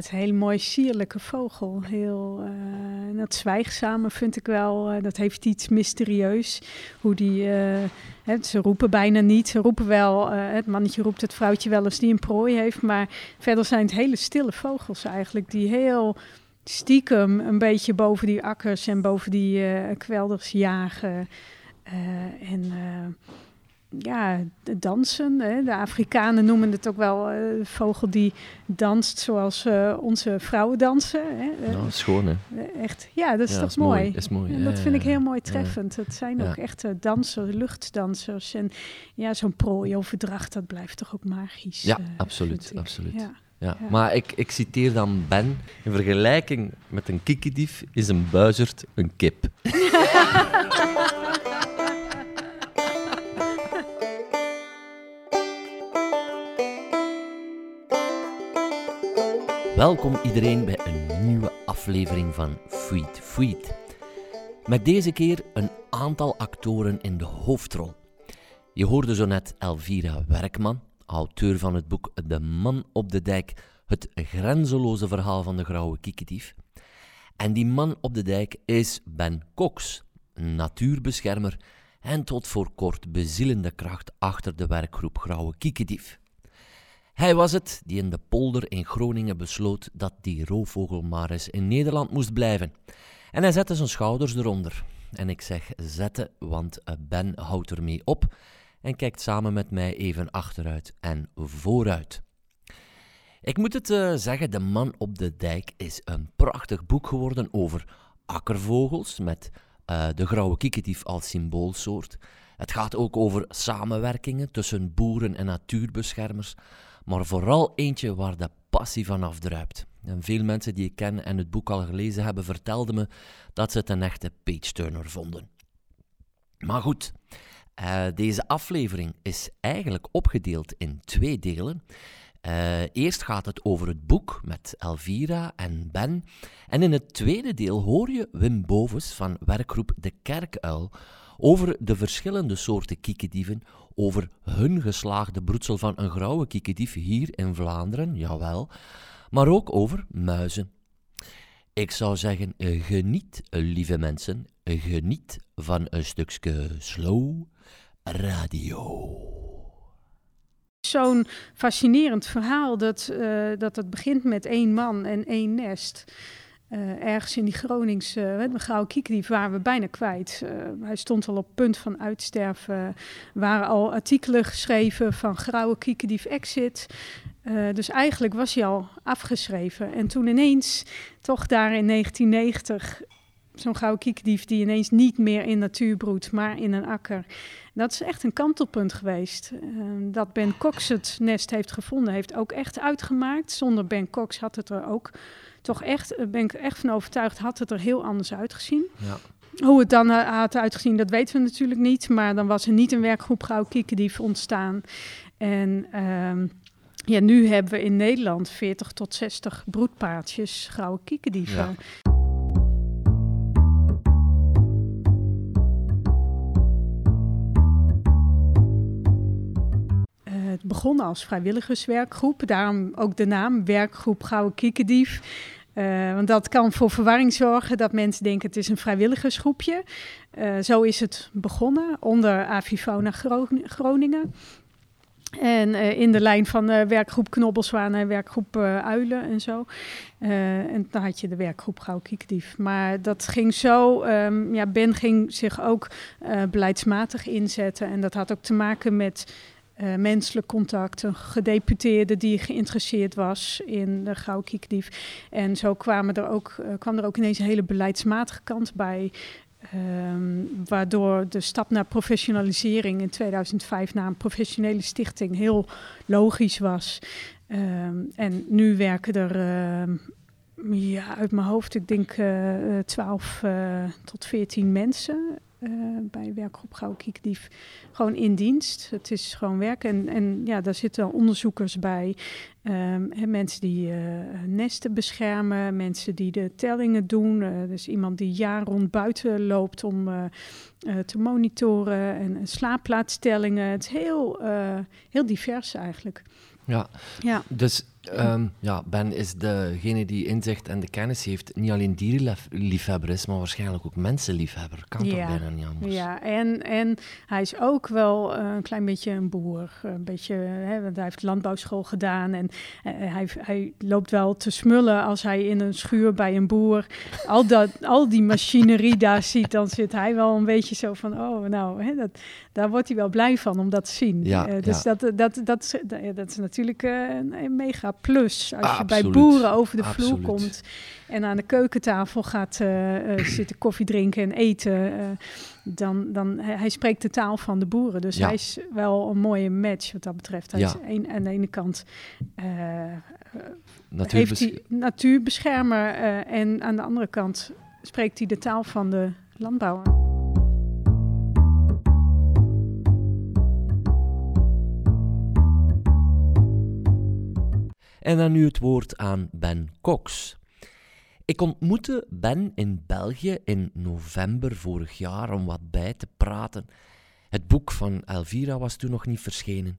het is een hele mooie sierlijke vogel. Heel, uh, dat zwijgzame vind ik wel, uh, dat heeft iets mysterieus. Hoe die, uh, hè, ze roepen bijna niet, ze roepen wel, het mannetje roept het vrouwtje wel eens die een prooi heeft. Maar verder zijn het hele stille vogels eigenlijk, die heel stiekem een beetje boven die akkers en boven die kwelders jagen. en ja, dansen. Hè. De Afrikanen noemen het ook wel uh, vogel die danst zoals uh, onze vrouwen dansen. Hè. Nou, schoon hè? Echt, ja, dat is toch mooi. mooi. Dat, is mooi. En dat vind ik heel mooi treffend. Het zijn ook echte dansers, luchtdansers. En ja, zo'n prooioverdracht, dat blijft toch ook magisch. Ja, absoluut, absoluut. Ja. Maar ik, ik citeer dan Ben. In vergelijking met een kikkerdief is een buizerd een kip. Welkom iedereen bij een nieuwe aflevering van Freed Freed. Met deze keer een aantal actoren in de hoofdrol. Je hoorde zo net Elvira Werkman, auteur van het boek De Man op de Dijk, het grenzeloze verhaal van de grauwe kieketief. En die man op de dijk is Ben Cox, natuurbeschermer en tot voor kort bezielende kracht achter de werkgroep Grauwe Kiekedief. Hij was het die in de polder in Groningen besloot dat die roofvogel maar eens in Nederland moest blijven. En hij zette zijn schouders eronder. En ik zeg zetten, want eh, Ben houdt ermee op en kijkt samen met mij even achteruit en vooruit. Ik moet het uh, zeggen, De Man op de Dijk is een prachtig boek geworden over akkervogels met uh, de grauwe kieketief als symboolsoort. Het gaat ook over samenwerkingen tussen boeren en natuurbeschermers, maar vooral eentje waar de passie van afdruipt. En veel mensen die ik ken en het boek al gelezen hebben, vertelden me dat ze het een echte page-turner vonden. Maar goed, uh, deze aflevering is eigenlijk opgedeeld in twee delen. Uh, eerst gaat het over het boek met Elvira en Ben. En in het tweede deel hoor je Wim Bovens van werkgroep De Kerkuil over de verschillende soorten kiekendieven, over hun geslaagde broedsel van een grauwe kiekedief hier in Vlaanderen, jawel, maar ook over muizen. Ik zou zeggen, geniet, lieve mensen, geniet van een stukje slow radio. Zo'n fascinerend verhaal dat, uh, dat het begint met één man en één nest. Uh, ergens in die Groningse, uh, de Gouden Kiekdief, waren we bijna kwijt. Uh, hij stond al op punt van uitsterven. Er waren al artikelen geschreven van Grauwe Kiekdief exit. dus eigenlijk was hij al afgeschreven. En toen ineens, toch daar in 1990, zo'n gouden kiekdief die ineens niet meer in natuur broedt, maar in een akker. Dat is echt een kantelpunt geweest. dat Ben Cox het nest heeft gevonden, heeft ook echt uitgemaakt. Zonder Ben Cox had het er ook toch echt, eh, ben ik echt van overtuigd, had het er heel anders uitgezien. Ja. Hoe het dan had uitgezien, dat weten we natuurlijk niet. Maar dan was er niet een werkgroep Grauw Kiekendief ontstaan. En um, ja, nu hebben we in Nederland 40 tot 60 broedpaardjes grauwe kiekendieven. Ja. Het begon als vrijwilligerswerkgroep. Daarom ook de naam Werkgroep Gouden Kiekendief. Uh, want dat kan voor verwarring zorgen dat mensen denken het is een vrijwilligersgroepje. Uh, zo is het begonnen onder Avifona Groningen. En uh, in de lijn van de werkgroep Knobbelzwaan en werkgroep Uilen en zo. en dan had je de werkgroep Gauw Kiekdief. Maar dat ging zo, um, ja, Ben ging zich ook beleidsmatig inzetten. En dat had ook te maken met uh, menselijk contact, een gedeputeerde die geïnteresseerd was in de Gauwkiekdief. En zo kwamen er ook, uh, kwam er ook ineens een hele beleidsmatige kant bij. Um, waardoor de stap naar professionalisering in 2005 naar een professionele stichting heel logisch was. Um, en nu werken er, uh, ja, uit mijn hoofd, ik denk 12 tot 14 mensen uh, bij werkgroep Gauw Kiekdief gewoon in dienst. Het is gewoon werk. En, en ja, daar zitten onderzoekers bij. Um, mensen die uh, nesten beschermen, mensen die de tellingen doen. Uh, dus iemand die jaar rond buiten loopt om te monitoren en slaapplaatstellingen. Het is heel, heel divers eigenlijk. Ja. ja, dus Ehm, ja, Ben is degene die inzicht en de kennis heeft. Niet alleen dierenliefhebber is, maar waarschijnlijk ook mensenliefhebber. Kan toch bijna niet anders? Ja, en, en hij is ook wel een klein beetje een boer. Een beetje, hè, want hij heeft landbouwschool gedaan. En uh, hij, hij loopt wel te smullen als hij in een schuur bij een boer al, dat, al die machinerie daar ziet. Dan zit hij wel een beetje zo van, oh, nou, hè, dat, daar wordt hij wel blij van om dat te zien. Ja, uh, dus Dat, dat, dat, dat, dat, is natuurlijk uh, een plus. Als je bij boeren over de vloer komt en aan de keukentafel gaat uh, zitten koffie drinken en eten, uh, dan, dan hij spreekt de taal van de boeren. Dus hij is wel een mooie match wat dat betreft. Hij ja. is een, aan de ene kant heeft hij natuurbeschermer en aan de andere kant spreekt hij de taal van de landbouwer. En dan nu het woord aan Ben Cox. Ik ontmoette Ben in België in november vorig jaar om wat bij te praten. Het boek van Elvira was toen nog niet verschenen.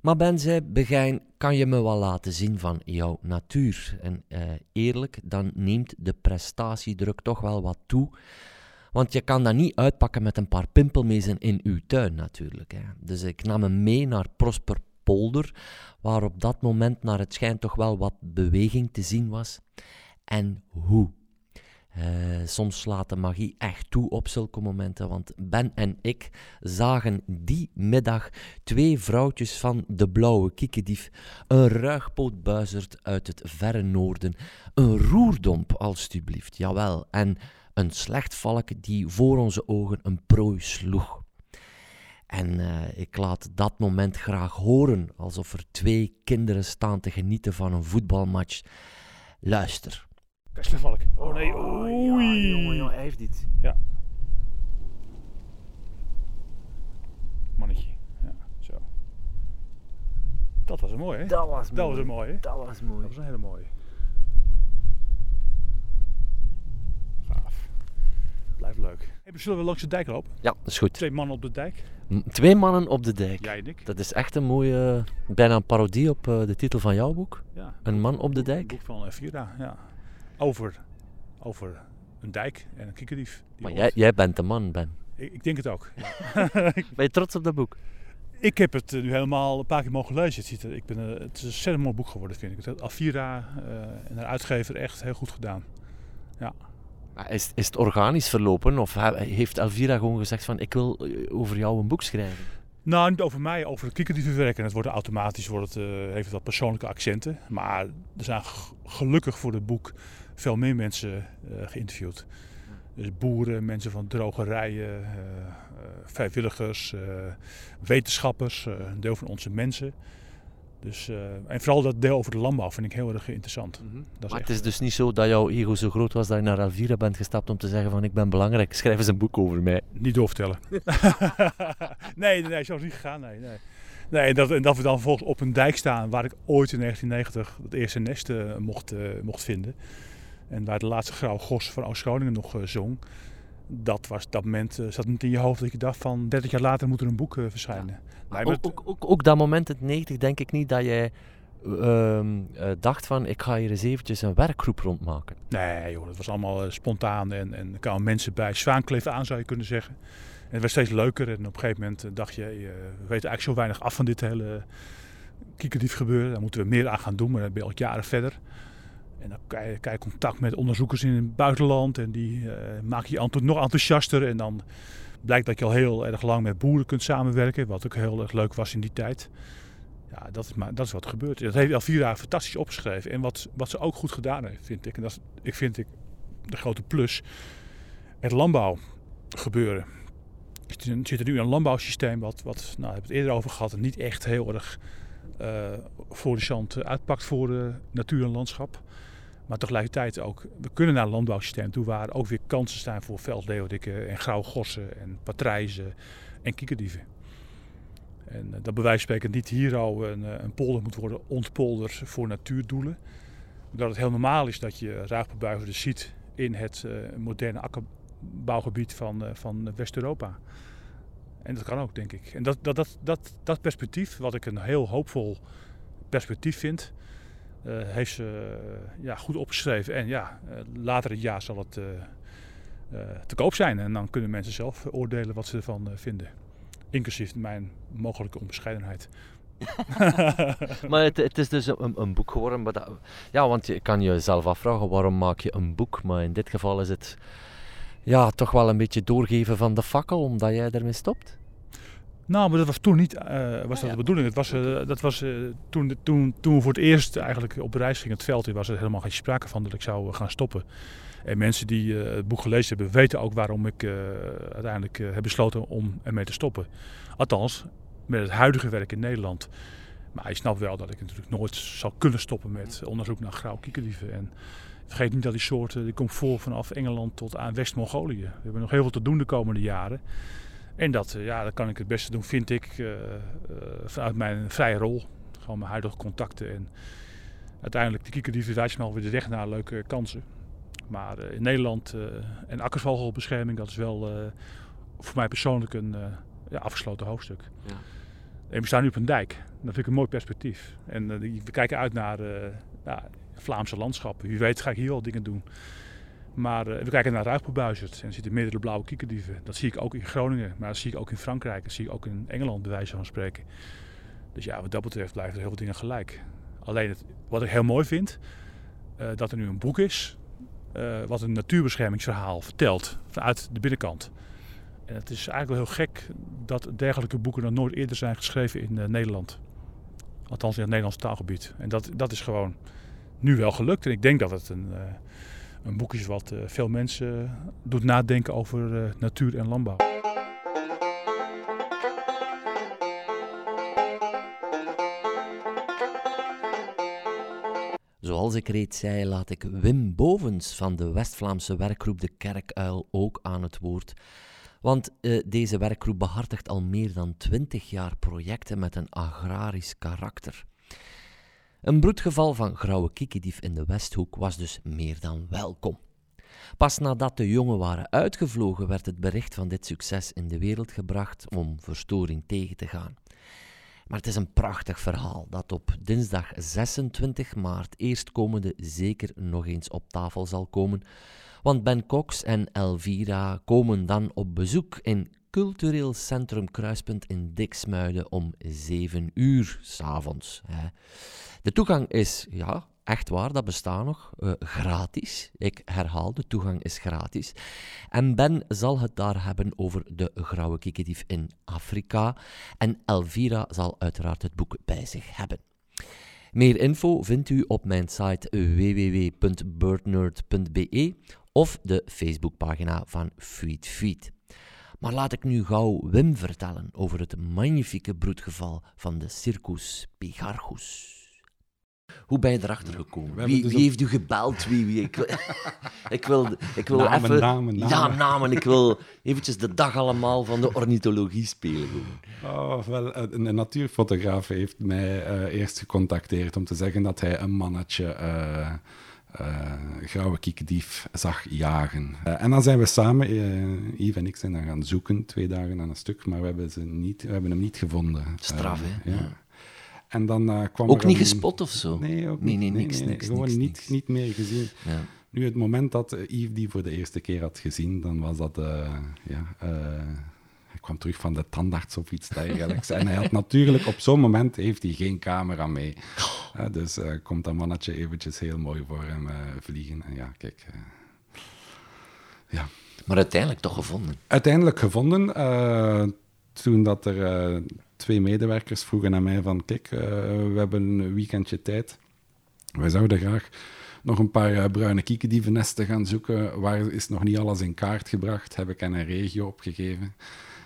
Maar Ben zei: Begijn, kan je me wel laten zien van jouw natuur? En eh, eerlijk, dan neemt de prestatiedruk toch wel wat toe. Want je kan dat niet uitpakken met een paar pimpelmezen in uw tuin natuurlijk. Hè. Dus ik nam hem mee naar Prosper polder, waar op dat moment naar het schijnt toch wel wat beweging te zien was. En hoe? Uh, soms slaat de magie echt toe op zulke momenten, want Ben en ik zagen die middag twee vrouwtjes van de blauwe kiekendief, een ruigpootbuizerd uit het verre noorden, een roerdomp alstublieft, jawel, en een slecht valk die voor onze ogen een prooi sloeg. En uh, ik laat dat moment graag horen, alsof er twee kinderen staan te genieten van een voetbalmatch. Luister. Kastlevalk. Oh nee, oei. Ja, jongen, jongen, hij heeft dit. Ja. Mannetje. Ja, zo. Dat was een mooi, hè? Dat was dat mooi. was een mooi, hè? Dat was mooi. Dat was een hele mooie. Gaaf. Blijft leuk. Hey, zullen we langs de dijk lopen? Ja, dat is goed. Twee mannen op de dijk. Twee mannen op de dijk. Jij en ik. Dat is echt een mooie, bijna een parodie op uh, de titel van jouw boek. Ja. Een man op de dijk. Een boek van Evira, ja. Over, over een dijk en een kikkerdief. Maar jij, jij bent de man, Ben. Ik, ik denk het ook. Ja. ben je trots op dat boek? Ik heb het nu helemaal een paar keer mogen lezen. Het, ziet er, ik ben, het is een ontzettend mooi boek geworden, vind ik. Het Avira uh, en de uitgever echt heel goed gedaan. Ja. Is, is het organisch verlopen of heeft Elvira gewoon gezegd van ik wil eh, over jou een boek schrijven? Nou, niet over mij, over de die verwerken. Het wordt automatisch, wordt het, uh, heeft wat persoonlijke accenten. Maar er zijn gelukkig voor het boek veel meer mensen uh, geïnterviewd. Dus boeren, mensen van drogerijen, vrijwilligers, wetenschappers, een deel van onze mensen. Dus, uh, en vooral dat deel over de landbouw vind ik heel erg interessant. Mm -hmm. maar het is dus niet zo dat jouw ego zo groot was dat je naar Elvira bent gestapt om te zeggen van ik ben belangrijk, schrijf eens een boek over mij. Niet doorvertellen. nee, nee, zo is niet gegaan. Nee, nee. nee en, dat, en dat we dan volgens op een dijk staan waar ik ooit in 1990 het eerste nest uh, mocht, uh, mocht vinden. En waar de laatste grauwe gos van Oost-Groningen nog zong dat was dat moment zat niet in je hoofd dat je dacht van 30 jaar later moet er een boek uh, verschijnen. Ja. ook, ook, ook, ook, dat moment, het 90, denk ik niet dat jij uh, dacht van ik ga hier eens eventjes een werkgroep rondmaken. Nee joh, dat was allemaal spontaan en, en er kwamen mensen bij. Zwaankleef aan zou je kunnen zeggen. En het werd steeds leuker en op een gegeven moment dacht je, we weten eigenlijk zo weinig af van dit hele kiekerdief gebeuren. Daar moeten we meer aan gaan doen, maar dat ben je al jaren verder. En dan krijg je contact met onderzoekers in het buitenland en die uh, maken je nog enthousiaster. En dan blijkt dat je al heel erg lang met boeren kunt samenwerken, wat ook heel erg leuk was in die tijd. Ja, dat is, maar, dat is wat er gebeurt. Dat heeft Elvira fantastisch opgeschreven. En wat, wat ze ook goed gedaan heeft, vind ik, en dat is, ik vind ik de grote plus, het landbouwgebeuren. Er zit er nu een landbouwsysteem wat, wat nou, we hebben het eerder over gehad, niet echt heel erg voor de zand uitpakt voor de natuur en landschap. Maar tegelijkertijd ook, we kunnen naar landbouwsysteem toe waar ook weer kansen staan voor veldleeuwdikken en grauwe gossen en patrijzen en kiekerdieven. En dat bij wijze spreken niet hier al een, eh, een polder moet worden ontpolderd voor natuurdoelen. Dat het heel normaal is dat je ruigbebuigers ziet in het uh, moderne akkerbouwgebied van, van West-Europa. En dat kan ook, denk ik. En dat, dat, dat, dat, dat perspectief, wat ik een heel hoopvol perspectief vind, heeft ze ja, goed opgeschreven. En ja, later het jaar zal het te koop zijn. En dan kunnen mensen zelf oordelen wat ze ervan vinden. Inclusief mijn mogelijke onbescheidenheid. maar het, het, is dus een, een boek geworden. Maar dat, ja, want je kan jezelf afvragen waarom maak je een boek. Maar in dit geval is het ja, toch wel een beetje doorgeven van de fakkel, omdat jij ermee stopt. Nou, maar dat was toen niet uh, was dat de bedoeling. Het was, uh, dat was uh, toen, toen, toen we voor het eerst eigenlijk op reis gingen het veld in, was er helemaal geen sprake van dat ik zou gaan stoppen. En mensen die het boek gelezen hebben, weten ook waarom ik uiteindelijk heb besloten om ermee te stoppen. Althans, met het huidige werk in Nederland. Maar je snapt wel dat ik natuurlijk nooit zou kunnen stoppen met onderzoek naar grauw kiekerdieven. En vergeet niet dat die soorten, die komt voor vanaf Engeland tot aan West-Mongolië. We hebben nog heel veel te doen de komende jaren. En dat, eh, ja, dat kan ik het beste doen, vind ik, uh, uh, vanuit mijn vrije rol. Gewoon mijn huidige contacten. En uiteindelijk, de kiekerdieven wijst me alweer de weg naar leuke kansen. Maar in Nederland en akkersvogelbescherming, dat is wel voor mij persoonlijk een ja, afgesloten hoofdstuk. Ja. En we staan nu op een dijk. Dat vind ik een mooi perspectief. En we kijken uit naar Vlaamse landschappen. Wie weet ga ik hier wel dingen doen. Maar uh, we kijken naar Ruigpoelbuizerd en zitten midden de blauwe kiekerdieven. Dat zie ik ook in Groningen, maar dat zie ik ook in Frankrijk. Dat zie ik ook in Engeland, bij wijze van spreken. Dus ja, wat dat betreft blijven er heel veel dingen gelijk. Alleen het, wat ik heel mooi vind, uh, dat er nu een boek is uh, wat een natuurbeschermingsverhaal vertelt vanuit de binnenkant. En het is eigenlijk heel gek dat dergelijke boeken nog nooit eerder zijn geschreven in Nederland. Althans in het Nederlands taalgebied. En dat, dat is gewoon nu wel gelukt. En ik denk dat het een, een boek is wat uh, veel mensen doet nadenken over uh, natuur en landbouw. Zoals ik reeds zei, laat ik Wim Bovens van de West-Vlaamse werkgroep De Kerkuil ook aan het woord. Want uh, deze werkgroep behartigt al meer dan twintig jaar projecten met een agrarisch karakter. Een broedgeval van grauwe kiekendief in de Westhoek was dus meer dan welkom. Pas nadat de jongen waren uitgevlogen, werd het bericht van dit succes in de wereld gebracht om verstoring tegen te gaan. Maar het is een prachtig verhaal dat op dinsdag 26 maart eerstkomende zeker nog eens op tafel zal komen. Want Ben Cox en Elvira komen dan op bezoek in Cultureel Centrum Kruispunt in Diksmuiden om 7 uur s'avonds. De toegang is, ja, echt waar, dat bestaat nog, uh, gratis. Ik herhaal, de toegang is gratis. En Ben zal het daar hebben over de grauwe kikkerdief in Afrika. En Elvira zal uiteraard het boek bij zich hebben. Meer info vindt u op mijn site www.birdnerd.be of de Facebookpagina van Feed Feed. Maar laat ik nu gauw Wim vertellen over het magnifieke broedgeval van de Circus Pigarchus. Hoe ben je erachter gekomen? Wie, wie heeft u gebeld? Wie, wie? Ik, wil, ik wil, ik wil namen, even... Namen, namen. Ja, namen. Ik wil eventjes de dag allemaal van de ornithologie spelen. Oh, wel, een natuurfotograaf heeft mij uh, eerst gecontacteerd om te zeggen dat hij een mannetje... Uh, grauwe kiekendief zag jagen. Uh, en dan zijn we samen, uh, Yves en ik zijn dan gaan zoeken, twee dagen aan een stuk, maar we hebben, ze niet, we hebben hem niet gevonden. Straf, hè? Ja. En dan kwam Ook niet gespot of zo? Nee, ook nee, niet. Nee, niks, niks, Gewoon niet, niet meer gezien. Ja. Nu, het moment dat Yves die voor de eerste keer had gezien, dan was dat, ja... hij kwam terug van de tandarts of iets dergelijks. en hij had natuurlijk, op zo'n moment heeft hij geen camera mee. Dus uh, komt dat mannetje eventjes heel mooi voor hem uh, vliegen. En ja, kijk. ja. Maar uiteindelijk toch gevonden? Uiteindelijk gevonden. toen dat er twee medewerkers vroegen aan mij van... Kijk, we hebben een weekendje tijd. Wij zouden graag nog een paar bruine kiekendievennesten gaan zoeken. Waar is nog niet alles in kaart gebracht? Heb ik aan een regio opgegeven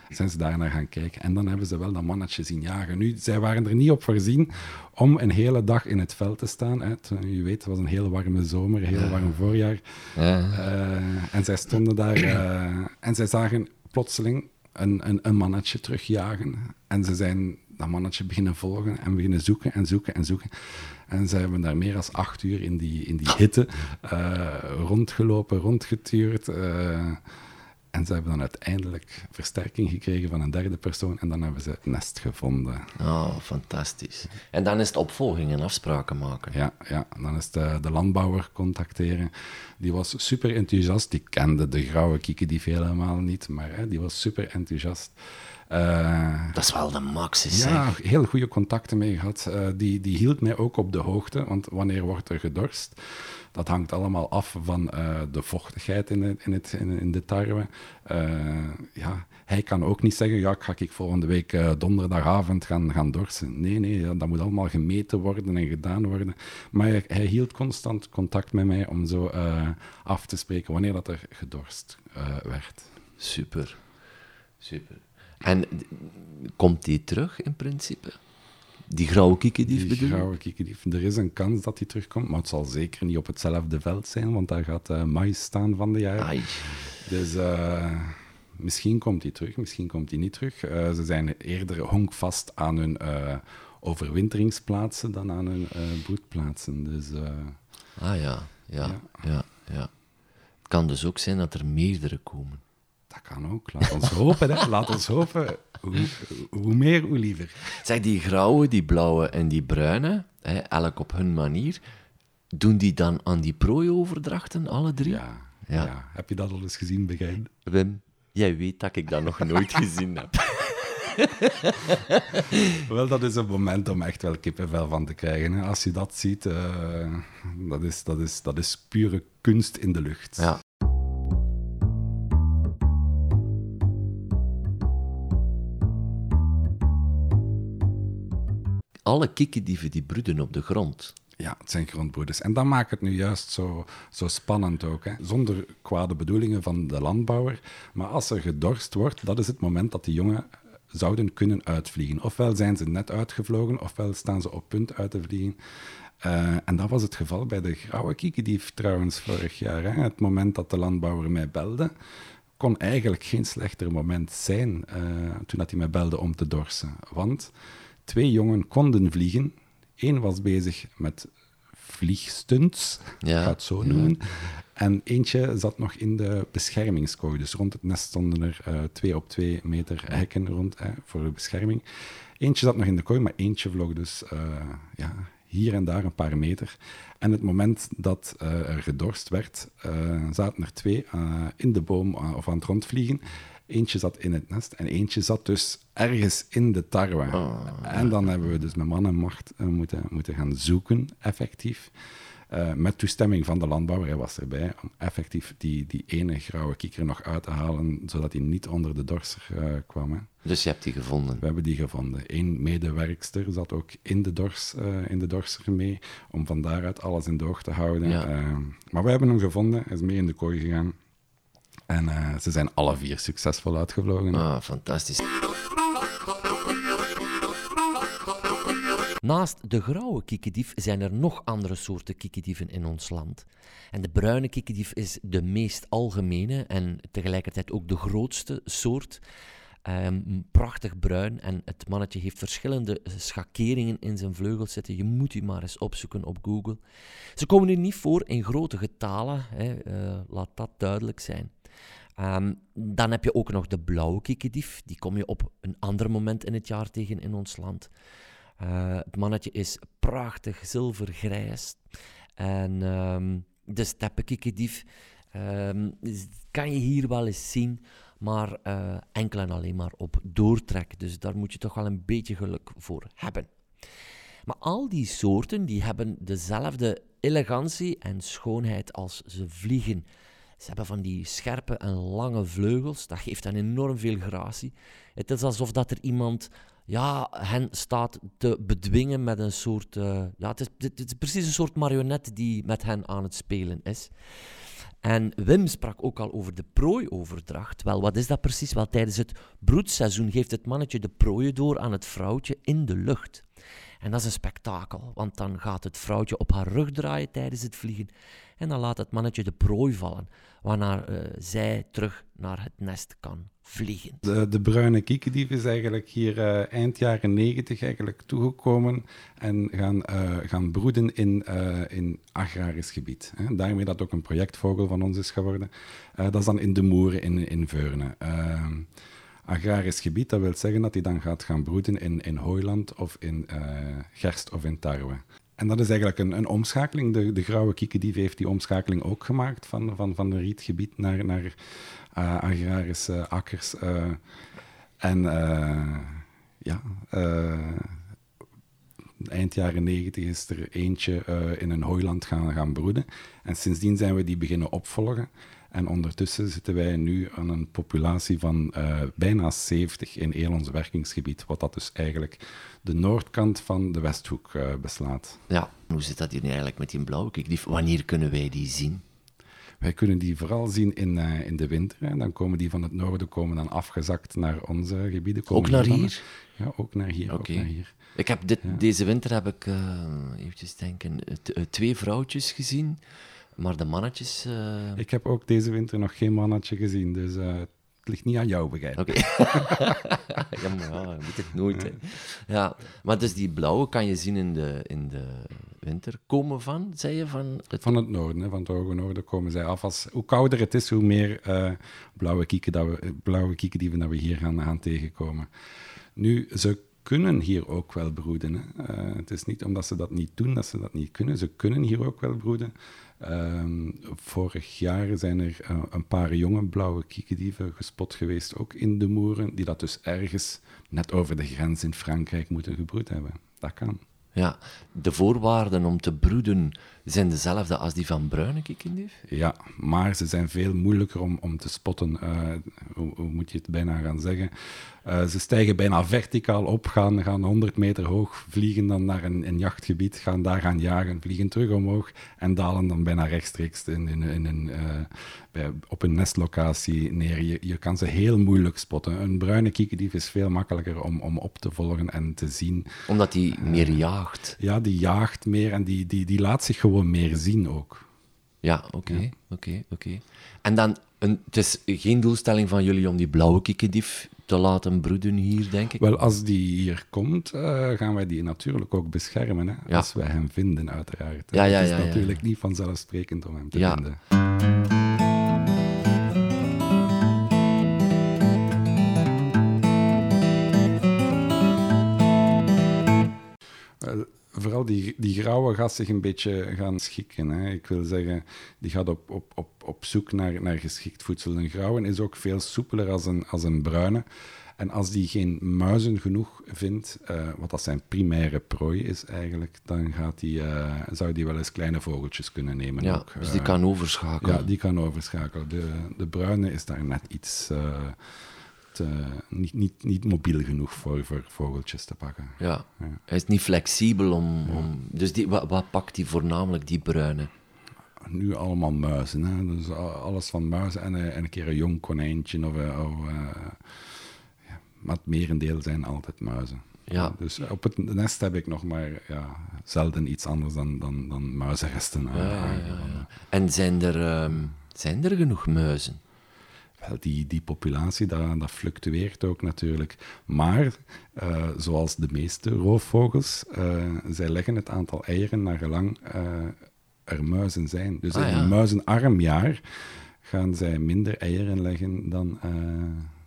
zijn ze daar naar gaan kijken. En dan hebben ze wel dat mannetje zien jagen. Nu, zij waren er niet op voorzien om een hele dag in het veld te staan. Hè. Je weet, het was een hele warme zomer, een heel ja. warm voorjaar. Ja. Uh, en zij stonden daar uh, en zij zagen plotseling een, een, een mannetje terugjagen. En ze zijn dat mannetje beginnen volgen en beginnen zoeken en zoeken en zoeken. En ze hebben daar meer dan acht uur in die, in die hitte uh, rondgelopen, rondgetuurd. En ze hebben dan uiteindelijk versterking gekregen van een derde persoon en dan hebben ze het nest gevonden. Oh, fantastisch. En dan is het opvolging en afspraken maken. Ja, ja. dan is de, de landbouwer contacteren. Die was super enthousiast. Die kende de grauwe kiekedief helemaal niet, maar hè, die was super enthousiast. Uh, dat is wel de max, is Ja, heel goede contacten mee gehad. Uh, die, die hield mij ook op de hoogte, want wanneer wordt er gedorst? Dat hangt allemaal af van uh, de vochtigheid in, het, in, het, in, de tarwe. ja, hij kan ook niet zeggen, ja, ga ik volgende week donderdagavond gaan, gaan dorsen. Nee, nee, ja, dat moet allemaal gemeten worden en gedaan worden. Maar hij, hij hield constant contact met mij om zo af te spreken wanneer dat er gedorst werd. Super, super. En komt die terug in principe? Die grauwe kiekendief Die grauwe kiekendief. Er is een kans dat die terugkomt, maar het zal zeker niet op hetzelfde veld zijn, want daar gaat uh, mais staan van de jaar. Dus uh, misschien komt hij terug, misschien komt hij niet terug. Uh, ze zijn eerder honkvast aan hun overwinteringsplaatsen dan aan hun broedplaatsen. Dus, ah ja, ja, ja, ja, ja. Het kan dus ook zijn dat er meerdere komen. Dat kan ook. Laat ons hopen, hè. Laat ons hopen. Hoe, hoe, meer, hoe liever. Zeg, die grauwe, die blauwe en die bruine, hè, elk op hun manier, doen die dan aan die prooioverdrachten, alle drie? Ja, ja. ja. Heb je dat al eens gezien, Begijn? Wim, jij weet dat ik dat nog nooit gezien heb. wel, dat is een moment om echt wel kippenvel van te krijgen. Hè. Als je dat ziet, uh, dat, is, dat, is, dat is pure kunst in de lucht. Ja. Alle kikkerdieven die broeden op de grond. Ja, het zijn grondbroeders. En dat maakt het nu juist zo, zo spannend ook. Hè. Zonder kwade bedoelingen van de landbouwer. Maar als er gedorst wordt, dat is het moment dat die jongen zouden kunnen uitvliegen. Ofwel zijn ze net uitgevlogen, ofwel staan ze op punt uit te vliegen. Uh, en dat was het geval bij de grauwe kiekendief trouwens vorig jaar. Het moment dat de landbouwer mij belde, kon eigenlijk geen slechter moment zijn uh, toen dat hij mij belde om te dorsen. Want Twee jongen konden vliegen. Eén was bezig met vliegstunts, ja. ik ga het zo noemen. En eentje zat nog in de beschermingskooi. Dus rond het nest stonden er uh, twee op twee meter hekken rond voor de bescherming. Eentje zat nog in de kooi, maar eentje vloog dus uh, ja, hier en daar een paar meter. En het moment dat uh, er gedorst werd, zaten er twee in de boom of aan het rondvliegen. Eentje zat in het nest en eentje zat dus ergens in de tarwe. Oh. En dan hebben we dus met man en macht uh, moeten, moeten gaan zoeken, effectief. Uh, met toestemming van de landbouwer, hij was erbij, om effectief die, die ene grauwe kieker nog uit te halen, zodat hij niet onder de dorser uh, kwam. Hè. Dus je hebt die gevonden? We hebben die gevonden. Eén medewerkster zat ook in de, dors, in de dorser mee, om van daaruit alles in de oog te houden. Ja. maar we hebben hem gevonden, hij is mee in de kooi gegaan. En uh, ze zijn alle vier succesvol uitgevlogen. Ah, fantastisch. Naast de grauwe kiekendief zijn er nog andere soorten kiekendieven in ons land. En de bruine kiekendief is de meest algemene en tegelijkertijd ook de grootste soort. Um, prachtig bruin en het mannetje heeft verschillende schakeringen in zijn vleugels zitten. Je moet die maar eens opzoeken op Google. Ze komen er niet voor in grote getalen, hè, uh, laat dat duidelijk zijn. Um, dan heb je ook nog de blauwe kiekendief. Die kom je op een ander moment in het jaar tegen in ons land. Uh, het mannetje is prachtig zilvergrijs. En um, de steppenkiekendief um, kan je hier wel eens zien, maar uh, enkel en alleen maar op doortrek. Dus daar moet je toch wel een beetje geluk voor hebben. Maar al die soorten die hebben dezelfde elegantie en schoonheid als ze vliegen. Ze hebben van die scherpe en lange vleugels. Dat geeft hen enorm veel gratie. Het is alsof dat er iemand ja, hen staat te bedwingen met een soort... Uh, ja, het is, het is precies een soort marionet die met hen aan het spelen is. En Wim sprak ook al over de prooioverdracht. Wel, wat is dat precies? Wel, tijdens het broedseizoen geeft het mannetje de prooien door aan het vrouwtje in de lucht. En dat is een spektakel, want dan gaat het vrouwtje op haar rug draaien tijdens het vliegen en dan laat het mannetje de prooi vallen, waarna uh, zij terug naar het nest kan vliegen. De, de bruine kiekendief is eigenlijk hier uh, eind jaren negentig eigenlijk toegekomen en gaan, uh, gaan broeden in, in agrarisch gebied. Hè. Daarmee dat ook een projectvogel van ons is geworden. dat is dan in de Moeren in, in Veurne ehm, agrarisch gebied, dat wil zeggen dat hij dan gaat gaan broeden in, in hooiland of in uh, gerst of in tarwe. En dat is eigenlijk een, een omschakeling. De, de grauwe kiekendief heeft die omschakeling ook gemaakt van, van, van een rietgebied naar, naar uh, agrarische akkers. Uh, en ja, eind jaren negentig is er eentje in een hooiland gaan, gaan broeden. En sindsdien zijn we die beginnen opvolgen. En ondertussen zitten wij nu aan een populatie van uh, bijna 70 in heel ons werkingsgebied, wat dat dus eigenlijk de noordkant van de Westhoek uh, beslaat. Ja, hoe zit dat hier nu eigenlijk met die blauwe? Wanneer kunnen wij die zien? Wij kunnen die vooral zien in, uh, in de winter. En dan komen die van het noorden komen dan afgezakt naar onze gebieden. Komen ook naar hier? Ja, ook naar hier. Okay. Ook naar hier. Ik heb dit, ja. Deze winter heb ik, eventjes denken, twee vrouwtjes gezien. Maar de mannetjes... Uh... Ik heb ook deze winter nog geen mannetje gezien, dus uh, het ligt niet aan jou, begrijp Oké. Okay. ja, maar ja, je weet het nooit, hè. Ja, maar dus die blauwe kan je zien in de, in de winter. Komen van, zei je, van... Het... Van het noorden, hè, van het hoge noorden komen zij af. Als, hoe kouder het is, hoe meer uh, blauwe, kieken dat we, blauwe kiekendieven dat we hier gaan, gaan tegenkomen. Nu, ze kunnen hier ook wel broeden. Hè. Uh, het is niet omdat ze dat niet doen, dat ze dat niet kunnen. Ze kunnen hier ook wel broeden. Um, vorig jaar zijn er uh, een paar jonge blauwe kiekendieven gespot geweest, ook in de moeren, die dat dus ergens net over de grens in Frankrijk moeten gebroed hebben. Dat kan. Ja, de voorwaarden om te broeden zijn dezelfde als die van bruine kikkendief? Ja, maar ze zijn veel moeilijker om, om te spotten. Uh, hoe, hoe, moet je het bijna gaan zeggen? Uh, ze stijgen bijna verticaal op, gaan, gaan 100 meter hoog, vliegen dan naar een, een, jachtgebied, gaan daar gaan jagen, vliegen terug omhoog en dalen dan bijna rechtstreeks in, in, in een, uh, bij, op een nestlocatie neer. Je, je kan ze heel moeilijk spotten. Een bruine kiekendief is veel makkelijker om, om op te volgen en te zien. Omdat die meer jaagt? Ja, die jaagt meer en die, die, die laat zich gewoon meer zien ook. Ja, oké, oké, oké. En dan, een, het is geen doelstelling van jullie om die blauwe kikkendief te laten broeden hier, denk ik? Wel, als die hier komt, uh, gaan wij die natuurlijk ook beschermen. Hè? Ja. Als wij hem vinden, uiteraard. Ja, ja, het is natuurlijk niet vanzelfsprekend om hem te vinden. Vooral die, die grauwe gaat zich een beetje gaan schikken. Hè. Ik wil zeggen, die gaat op, op, op, op zoek naar, naar geschikt voedsel. Een grauwe is ook veel soepeler als een, als een bruine. En als die geen muizen genoeg vindt, uh, wat dat zijn primaire prooi is eigenlijk, dan gaat die, uh, zou die wel eens kleine vogeltjes kunnen nemen. Ja, ook. dus die kan overschakelen. Ja, die kan overschakelen. De, de bruine is daar net iets... Uh, uh, niet, niet, niet mobiel genoeg voor, voor vogeltjes te pakken. Ja. ja. Hij is niet flexibel om... Ja. om dus die, wat, wat pakt hij voornamelijk, die bruine? Nu allemaal muizen. Hè? Dus alles van muizen en, en een keer een jong konijntje. Of, of uh, ja. Maar het merendeel zijn altijd muizen. Ja. Dus op het nest heb ik nog maar ja, zelden iets anders dan, dan, dan muizenresten. Ja, ja, ja, En zijn er, um, zijn er genoeg muizen? Die, die populatie, dat, dat fluctueert ook natuurlijk. Maar, uh, zoals de meeste roofvogels, uh, zij leggen het aantal eieren naar gelang uh, er muizen zijn. Dus ah, in ja. een muizenarm jaar gaan zij minder eieren leggen dan,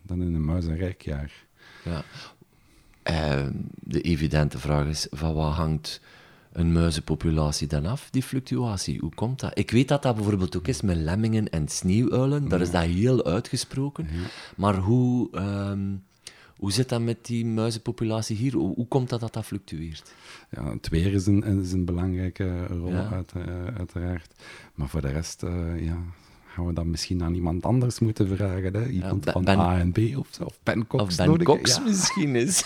dan in een muizenrijk jaar. Ja. de evidente vraag is, van wat hangt een muizenpopulatie dan af, die fluctuatie? Hoe komt dat? Ik weet dat dat bijvoorbeeld ook is met lemmingen en sneeuwuilen, daar is dat heel uitgesproken. Ja. Maar hoe, um, hoe zit dat met die muizenpopulatie hier? Hoe, hoe komt dat dat dat fluctueert? Ja, het weer is een, is een belangrijke rol, Ja. uit, uh, uiteraard. Maar voor de rest, uh, ja, gaan we dat misschien aan iemand anders moeten vragen. Hè? Iemand van Ben- A en B of, of Ben Cox. Of Ben nodig. Cox Ja. misschien is.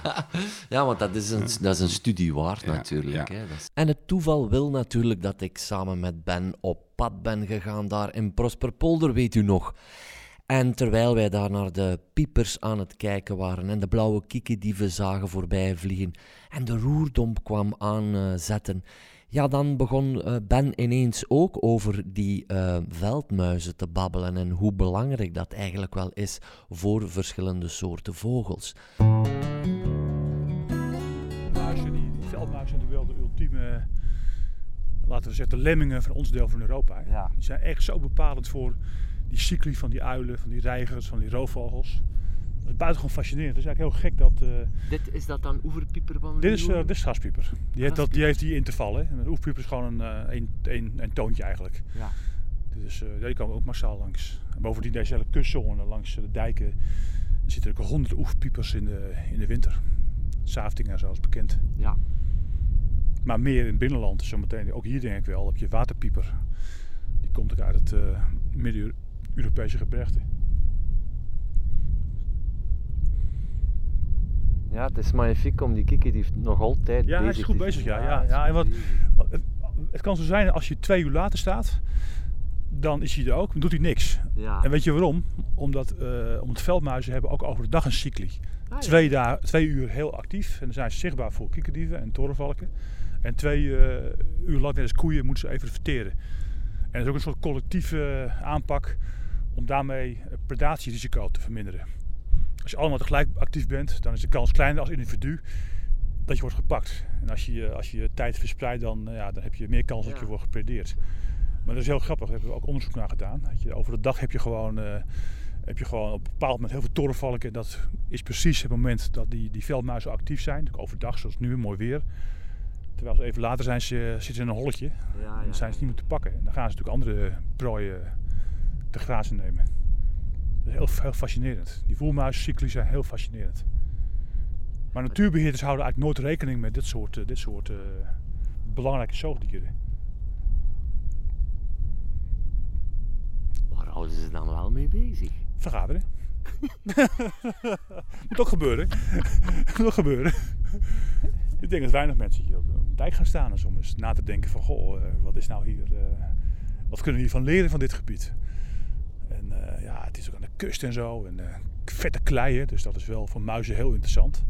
ja, want dat is een, dat is een studie waard natuurlijk. Hè? Is- En het toeval wil natuurlijk dat ik samen met Ben op pad ben gegaan daar in Prosperpolder, weet u nog. En terwijl wij daar naar de piepers aan het kijken waren en de blauwe kiekendieven zagen voorbij vliegen en de roerdomp kwam aanzetten, ja, dan begon eh, Ben ineens ook over die uh, veldmuizen te babbelen en hoe belangrijk dat eigenlijk wel is voor verschillende soorten vogels. Muizen, die, die veldmuizen zijn natuurlijk wel de ultieme, laten we zeggen, de lemmingen van ons deel van Europa. Ja. Die zijn echt zo bepalend voor die cycli van die uilen, van die reigers, van die roofvogels. Dat is buitengewoon fascinerend. Het is eigenlijk heel gek dat... Uh, dit, is dat dan oeverpieper van Dit is, uh, dit is gaspieper. Die, heeft dat, die heeft die intervallen. Een oeverpieper is gewoon een, uh, een, een, een, toontje eigenlijk. Ja. Dus uh, die komen ook massaal langs. En bovendien deze hele kustzone langs de dijken zitten er ook honderden oeverpiepers in de, in de winter. Saftingen zoals bekend. Ja. Maar meer in het binnenland. Zometeen, ook hier denk ik wel, heb je waterpieper. Die komt ook uit het Midden-Europese gebergte. Ja, het is magnifiek om die kikker die nog altijd ja, bezig hij is goed bezig. Ja, ja, ja. En wat, het, het, kan zo zijn als je twee uur later staat, dan is hij er ook, dan doet hij niks. Ja. En weet je waarom? Omdat, uh, omdat veldmuizen hebben ook over de dag een cycli. Ah, twee, dagen, twee uur heel actief en dan zijn ze zichtbaar voor kikkerdieven en torenvalken. En twee uh, uur lang, net als koeien, moeten ze even verteren. En dat is ook een soort collectieve aanpak om daarmee predatierisico te verminderen. Als je allemaal tegelijk actief bent, dan is de kans kleiner als individu dat je wordt gepakt. En als je als je tijd verspreidt, dan, ja, dan heb je meer kans ja. dat je wordt gepredeerd. Maar dat is heel grappig, daar hebben we ook onderzoek naar gedaan. Je, over de dag heb je, gewoon, uh, heb je gewoon op een bepaald moment heel veel torenvalken. Dat is precies het moment dat die, die veldmuizen actief zijn. Overdag, zoals nu, mooi weer. Terwijl ze even later zijn ze, zitten ze in een holletje. Ja, en dan zijn ze niet meer te pakken. En dan gaan ze natuurlijk andere prooien te grazen nemen. Dat is heel, heel fascinerend. Die voelmuiscycli zijn heel fascinerend. Maar natuurbeheerders houden eigenlijk nooit rekening met dit soort, uh, dit soort uh, belangrijke zoogdieren. Waar houden ze dan wel mee bezig? Vergaderen. Moet ook gebeuren. Moet ook gebeuren. Ik denk dat weinig mensen hier op de dijk gaan staan om eens na te denken van goh, uh, wat is nou hier, wat kunnen we hiervan leren van dit gebied? Het is ook aan de kust en zo. En uh, vette kleien, dus dat is wel voor muizen heel interessant.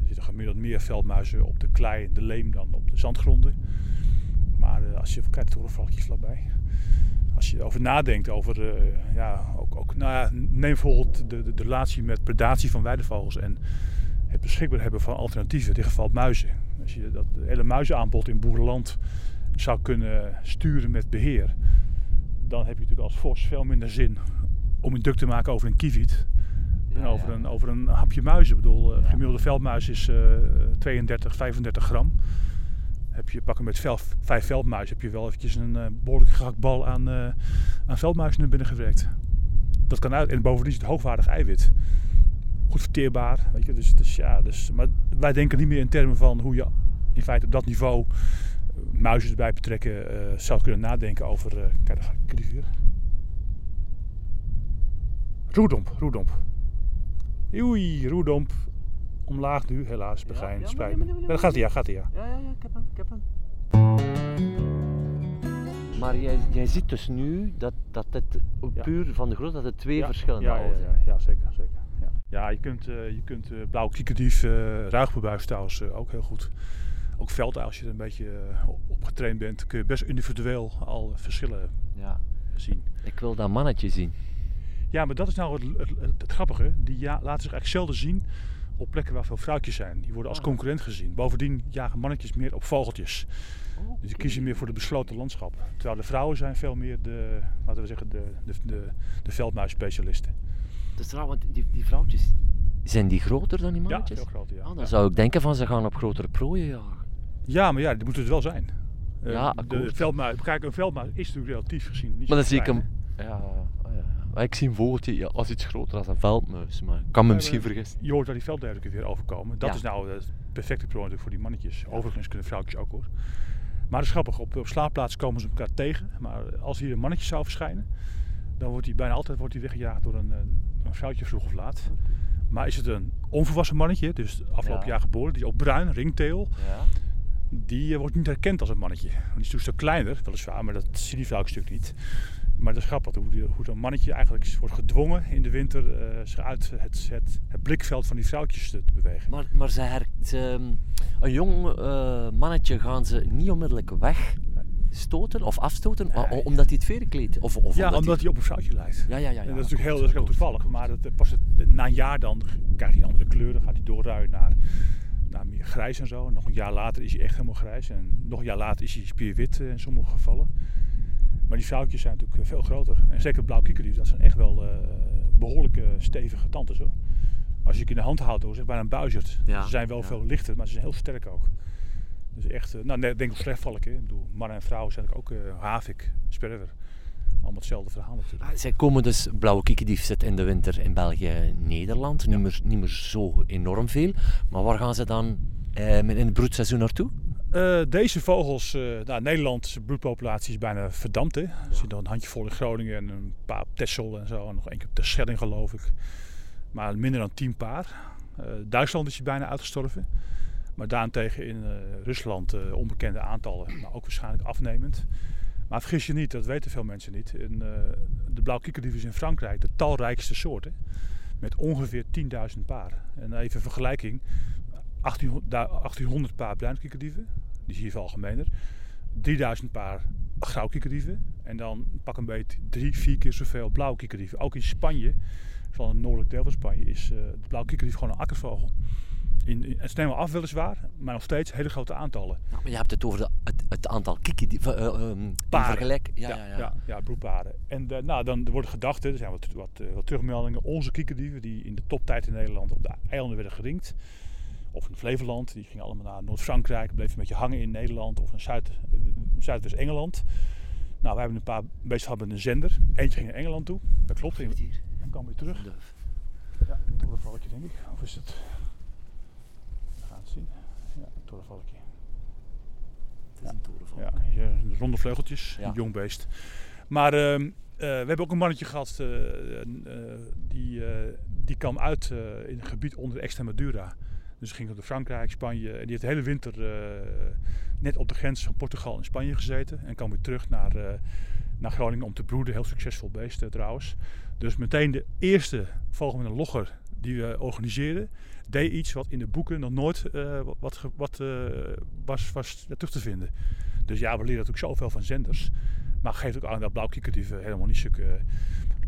Er zitten gemiddeld meer veldmuizen op de klei en de leem dan op de zandgronden. Maar uh, als je kijkt, torenvalkjes vlakbij. Als je erover nadenkt, over, ja, ook, ook, nou ja, neem bijvoorbeeld de, de, de, relatie met predatie van weidevogels en het beschikbaar hebben van alternatieven, in dit geval muizen. Als je dat hele muizenaanbod in boerenland zou kunnen sturen met beheer, dan heb je natuurlijk als vos veel minder zin om een duk te maken over een kieviet. Ja, en over, ja. een, over een hapje muizen. Ik bedoel, uh, ja. gemiddelde veldmuis is uh, 32, 35 gram. Heb je pakken met vel, vijf veldmuizen, heb je wel eventjes een uh, behoorlijke gehaktbal aan, aan veldmuizen naar binnen gewerkt. Dat kan uit. En bovendien is het hoogwaardig eiwit. Goed verteerbaar. Weet je? Dus, dus, ja, dus, maar wij denken niet meer in termen van hoe je in feite op dat niveau muizen erbij betrekken, zou kunnen nadenken over. Kijk, daar ga ik hier. Roerdomp, roerdomp. Oei, roerdomp. Omlaag nu, helaas, begijn, ja, spijt me. Ja, gaat hij, ja, gaat hij, ja. Ja, ja, ja, ik heb hem, ik heb hem. Maar jij, jij ziet dus nu dat, dat het puur van de grootte dat het twee verschillende ja, ja, ja, ja, zeker, zeker. Ja, ja je kunt, uh, je kunt uh, blauw kiekendief, uh, ruigbebuis trouwens ook heel goed ook veld, als je er een beetje op getraind bent, kun je best individueel al verschillen ja. zien. Ik wil dat mannetje zien. Ja, maar dat is nou het, het, het, het grappige. Die ja, laten zich eigenlijk zelden zien op plekken waar veel vrouwtjes zijn. Die worden als Ah. concurrent gezien. Bovendien jagen mannetjes meer op vogeltjes. Okay. Dus die kiezen meer voor de besloten landschap. Terwijl de vrouwen zijn veel meer de, laten we zeggen, de, de, de, de veldmuisspecialisten. Dus trouw, want die, die vrouwtjes, zijn die groter dan die mannetjes? Ja, veel groter, ja. Ah, dan ja. zou ik denken van ze gaan op grotere prooien jagen. Ja, maar ja, die moeten het wel zijn. Uh, ja, de veldmuis, kijk, een veldmuis is natuurlijk relatief gezien niet Maar dan zo zie ik hem... Ja, oh ja. Ik zie een vogeltje ja, als iets groter als een veldmuis, maar ik kan me misschien vergissen. Je hoort daar die veldduiken weer overkomen. Dat Ja. is nou het perfecte prooi natuurlijk voor die mannetjes. Overigens kunnen vrouwtjes ook hoor. Maar het is grappig, op, op slaapplaats komen ze elkaar tegen. Maar als hier een mannetje zou verschijnen, dan wordt hij bijna altijd wordt hij weggejaagd door een, eh, een vrouwtje vroeg of laat. Maar is het een onvolwassen mannetje, dus afgelopen Ja. jaar geboren, die is ook bruin, ringteel, Ja. die eh, wordt niet herkend als een mannetje. Want Die is natuurlijk een stuk kleiner, weliswaar, maar dat zie die vrouwtjes natuurlijk niet. Maar dat is grappig, hoe, die, hoe een mannetje eigenlijk wordt gedwongen in de winter uh, zich uit het, het, het, blikveld van die vrouwtjes te, bewegen. Maar, maar ze, her, ze een jong uh, mannetje gaan ze niet onmiddellijk wegstoten of afstoten, nee. omdat hij het veren kleedt? Of, of ja, omdat, hij op een vrouwtje lijkt. Ja, ja, ja, ja, dat is natuurlijk heel, dat is heel toevallig, maar dat, pas het, na een jaar dan krijgt hij andere kleuren, gaat hij doorruien naar, naar meer grijs en zo. En nog een jaar later is hij echt helemaal grijs en nog een jaar later is hij spierwit in sommige gevallen. Maar die vrouwtjes zijn natuurlijk eh, veel groter. En zeker blauw kiekerdief, dat zijn echt wel uh, behoorlijke stevige tantes hoor. Als je het in de hand houdt, hoor, zeg bijna een buizerd. ze zijn wel veel lichter, maar ze zijn heel sterk ook. Dus echt, uh, nou denk ik trefvalk. Ik bedoel, mannen en vrouwen zijn ook uh, havik, sperwer. Allemaal hetzelfde verhaal natuurlijk. Ah, zij komen dus, blauwe kiekendief zit in de winter in België, Nederland. Ja. Niet, meer, niet meer zo enorm veel. Maar waar gaan ze dan eh, in het broedseizoen naartoe? Uh, deze vogels, uh, nou, Nederlandse broedpopulatie is bijna verdampt. Hè? Er zit nog een handjevol in Groningen en een paar op Texel en zo. En nog één keer op Terschelling geloof ik. Maar minder dan tien paar. Uh, Duitsland is bijna uitgestorven. Maar daarentegen in Rusland onbekende aantallen, maar ook waarschijnlijk afnemend. Maar vergis je niet, dat weten veel mensen niet. In, de blauw kiekerdief is in Frankrijk de talrijkste soort. Hè? Met ongeveer 10.000 paar. En even vergelijking. 1800 paar bruinkikerdieven, die zie je veel algemener. 3000 paar grauwkikkerdieven. En dan pak een beetje drie, vier keer zoveel blauwkikkerdieven. Ook in Spanje, van het noordelijk deel van Spanje, is uh, de blauwkikkerdief gewoon een akkervogel. In, in, het nemen af weliswaar, maar nog steeds hele grote aantallen. Nou, maar je hebt het over de, het, het, aantal kikkerdieven, uh, um, vergelijk. Ja, ja, ja, ja. ja broedparen. En uh, nou, dan worden gedachten, er zijn wat, wat, wat terugmeldingen, onze kikkerdieven die in de toptijd in Nederland op de eilanden werden geringd of in Flevoland. Die gingen allemaal naar Noord-Frankrijk, bleven een beetje hangen in Nederland of in Zuid, eh, Zuidwest-Engeland. Nou, wij hebben een paar een zender. Eentje ging naar Engeland toe, dat klopt. En dan kwam weer terug. Ja, een torenvalkje denk ik. Of is het... We gaan het zien. Ja, een torenvalkje. Het is een torenvalk. Ja, ronde vleugeltjes, ja. een jong beest. Maar uh, uh, we hebben ook een mannetje gehad, uh, die, die kwam uit in het gebied onder Extremadura. Dus ging naar Frankrijk, Spanje. En die heeft de hele winter uh, net op de grens van Portugal en Spanje gezeten. En kwam weer terug naar, uh, naar Groningen om te broeden. Heel succesvol beest uh, trouwens. Dus meteen de eerste een logger die we organiseerden, deed iets wat in de boeken nog nooit wat, wat was, was terug te vinden. Dus ja, we leren natuurlijk zoveel van zenders. Maar geeft ook aan dat blauwkikkerdieven helemaal niet zulke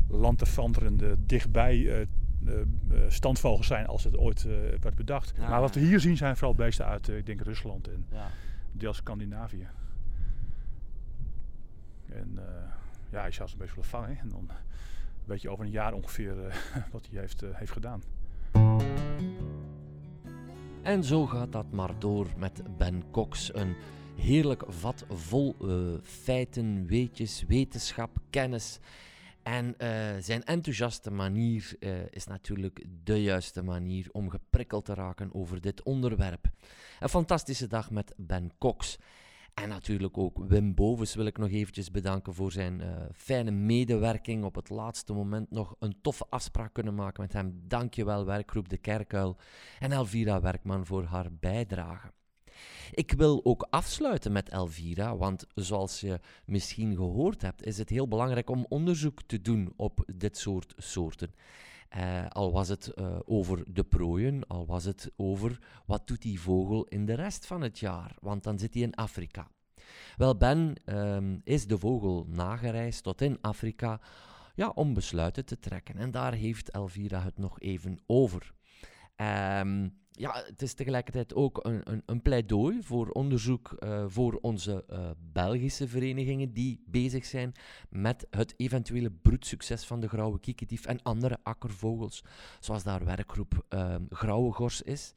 lanterfanterende, dichtbij uh, standvogels zijn als het ooit uh, werd bedacht. Ja, maar wat we hier zien zijn vooral beesten uit, ik denk Rusland en ja. deels Scandinavië. En ja, je zou ze een beetje willen vangen en dan weet je over een jaar ongeveer wat hij heeft, heeft gedaan. En zo gaat dat maar door met Ben Cox. Een heerlijk vat vol feiten, weetjes, wetenschap, kennis en uh, zijn enthousiaste manier uh, is natuurlijk de juiste manier om geprikkeld te raken over dit onderwerp. Een fantastische dag met Ben Cox. En natuurlijk ook Wim Bovens wil ik nog eventjes bedanken voor zijn uh, fijne medewerking. Op het laatste moment nog een toffe afspraak kunnen maken met hem. Dankjewel werkgroep De Kerkuil en Elvira Werkman voor haar bijdrage. Ik wil ook afsluiten met Elvira, want zoals je misschien gehoord hebt, is het heel belangrijk om onderzoek te doen op dit soort soorten. Uh, al was het uh, over de prooien, al was het over wat doet die vogel in de rest van het jaar, want dan zit hij in Afrika. Wel, Ben um, is de vogel nagereisd tot in Afrika ja, om besluiten te trekken. En daar heeft Elvira het nog even over. Um, ja, het is tegelijkertijd ook een, een, een pleidooi voor onderzoek uh, voor onze uh, Belgische verenigingen die bezig zijn met het eventuele broedsucces van de grauwe kiekendief en andere akkervogels, zoals daar werkgroep uh, Grauwe Gors is,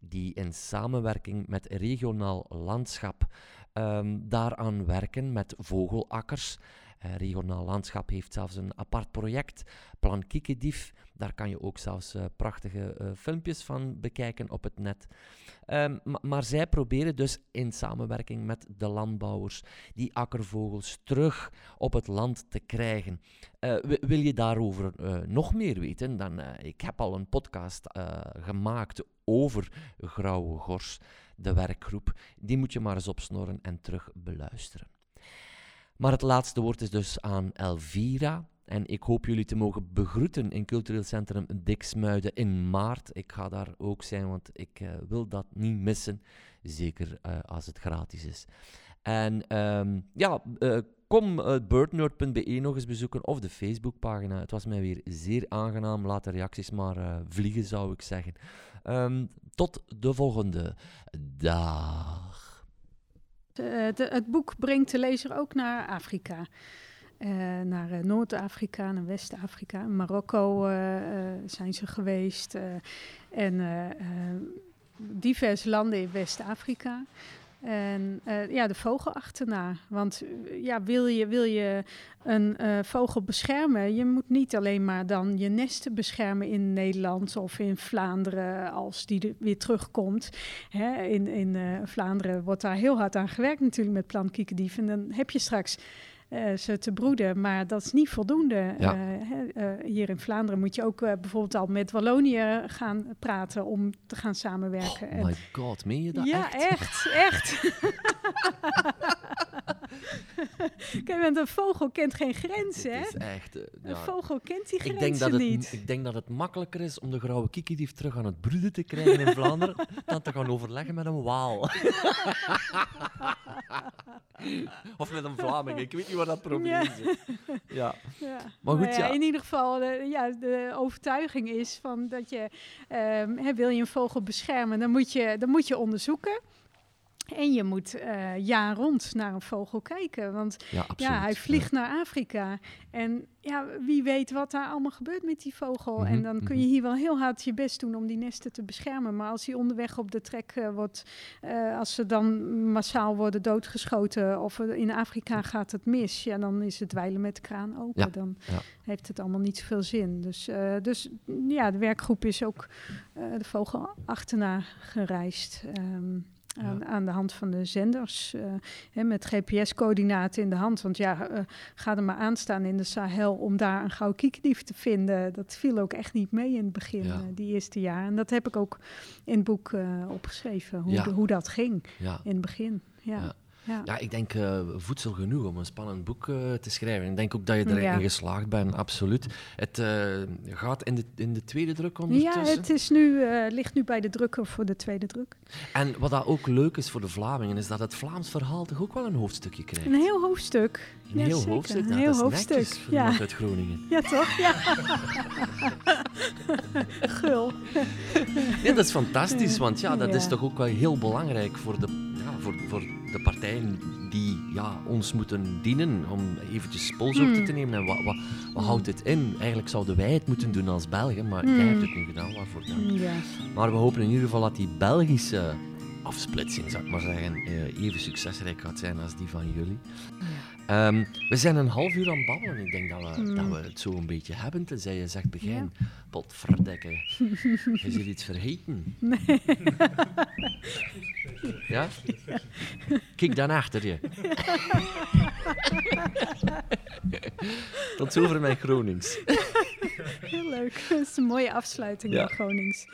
die in samenwerking met regionaal landschap um, daaraan werken met vogelakkers. Uh, regionaal landschap heeft zelfs een apart project, Plan Kiekendief. Daar kan je ook zelfs uh, prachtige uh, filmpjes van bekijken op het net. Um, maar zij proberen dus in samenwerking met de landbouwers die akkervogels terug op het land te krijgen. wil je daarover nog meer weten? Dan, ik heb al een podcast gemaakt over Grauwe Gors, de werkgroep. Die moet je maar eens opsnorren en terug beluisteren. Maar het laatste woord is dus aan Elvira. En ik hoop jullie te mogen begroeten in Cultureel Centrum Diksmuiden in maart. Ik ga daar ook zijn, want ik uh, wil dat niet missen. Zeker uh, als het gratis is. En um, ja, uh, kom birdnerd.be nog eens bezoeken of de Facebookpagina. Het was mij weer zeer aangenaam. Laat de reacties maar vliegen, zou ik zeggen. Um, tot de volgende dag. Het boek brengt de lezer ook naar Afrika. Uh, naar uh, Noord-Afrika, naar West-Afrika. Marokko uh, zijn ze geweest. en diverse landen in West-Afrika. En uh, ja, de vogel achterna. Want ja, wil je, wil je een uh, vogel beschermen, je moet niet alleen maar dan je nesten beschermen in Nederland of in Vlaanderen als die weer terugkomt. Hè, in in Vlaanderen wordt daar heel hard aan gewerkt natuurlijk met plantkiekendief. En dan heb je straks uh, ze te broeden. Maar dat is niet voldoende. Ja. Uh, uh, hier in Vlaanderen moet je ook bijvoorbeeld al met Wallonië gaan praten om te gaan samenwerken. Oh my god, meen je dat ja, echt? echt, echt. Kijk, want een vogel kent geen grenzen, hè? is echt... ja. Een vogel kent die grenzen ik denk dat het, niet. Ik denk dat het makkelijker is om de grauwe kiekendief terug aan het broeden te krijgen in Vlaanderen dan te gaan overleggen met een waal. of met een Vlaming. Ik weet niet wat dat probleem is. Ja. ja. Maar goed, ja, ja. In ieder geval, de, ja, de overtuiging is van dat je... Um, wil je een vogel beschermen, dan moet je, dan moet je onderzoeken. En je moet uh, jaar rond naar een vogel kijken. Want ja, hij vliegt ja. naar Afrika. En ja, wie weet wat daar allemaal gebeurt met die vogel. Mhm, en dan kun je hier wel heel hard je best doen om die nesten te beschermen. Maar als hij onderweg op de trek uh, wordt, uh, als ze dan massaal worden doodgeschoten of in Afrika gaat het mis, ja, dan is het wijlen met de kraan open. Ja, Dan heeft het allemaal niet zoveel zin. Dus, uh, dus ja, de werkgroep is ook de vogel achterna gereisd. Um, aan, ja. aan, de hand van de zenders. Uh, hè, met GPS-coördinaten in de hand. Want ja, uh, ga er maar aan staan in de Sahel om daar een gouden kiekendief te vinden. Dat viel ook echt niet mee in het begin, ja. uh, die eerste jaar. En dat heb ik ook in het boek opgeschreven, hoe, ja. de, hoe dat ging in het begin. ja. Ja. ja, ik denk uh, voedsel genoeg om een spannend boek uh, te schrijven. Ik denk ook dat je erin ja. geslaagd bent, absoluut. Het uh, gaat in de, in de tweede druk ondertussen? Ja, het is nu, ligt nu bij de drukker voor de tweede druk. En wat dat ook leuk is voor de Vlamingen, is dat het Vlaams verhaal toch ook wel een hoofdstukje krijgt? Een heel hoofdstuk. Een ja, heel zeker. hoofdstuk? Een Nou, heel dat is hoofdstuk. voor ja. uit Groningen. Ja, toch? Ja. Gul. Ja, dat is fantastisch, want ja, dat is toch ook wel heel belangrijk voor de, ja, voor, voor de partijen die ja, ons moeten dienen, om eventjes polshoogte te nemen. En wat, wat, wat houdt het in? Eigenlijk zouden wij het moeten doen als Belgen, maar Mm. jij hebt het nu gedaan, waarvoor dank. Ja. Maar we hopen in ieder geval dat die Belgische afsplitsing, zou ik maar zeggen, eh, even succesrijk gaat zijn als die van jullie. Ehm, we zijn een half uur aan het babbelen. Ik denk dat we, Mm. dat we het zo een beetje hebben, tenzij je zegt begin. Potverdekke. Is er iets vergeten? Ja? Kijk dan achter je. Tot zover mijn Gronings. Heel leuk. Dat is een mooie afsluiting Ja. van Gronings.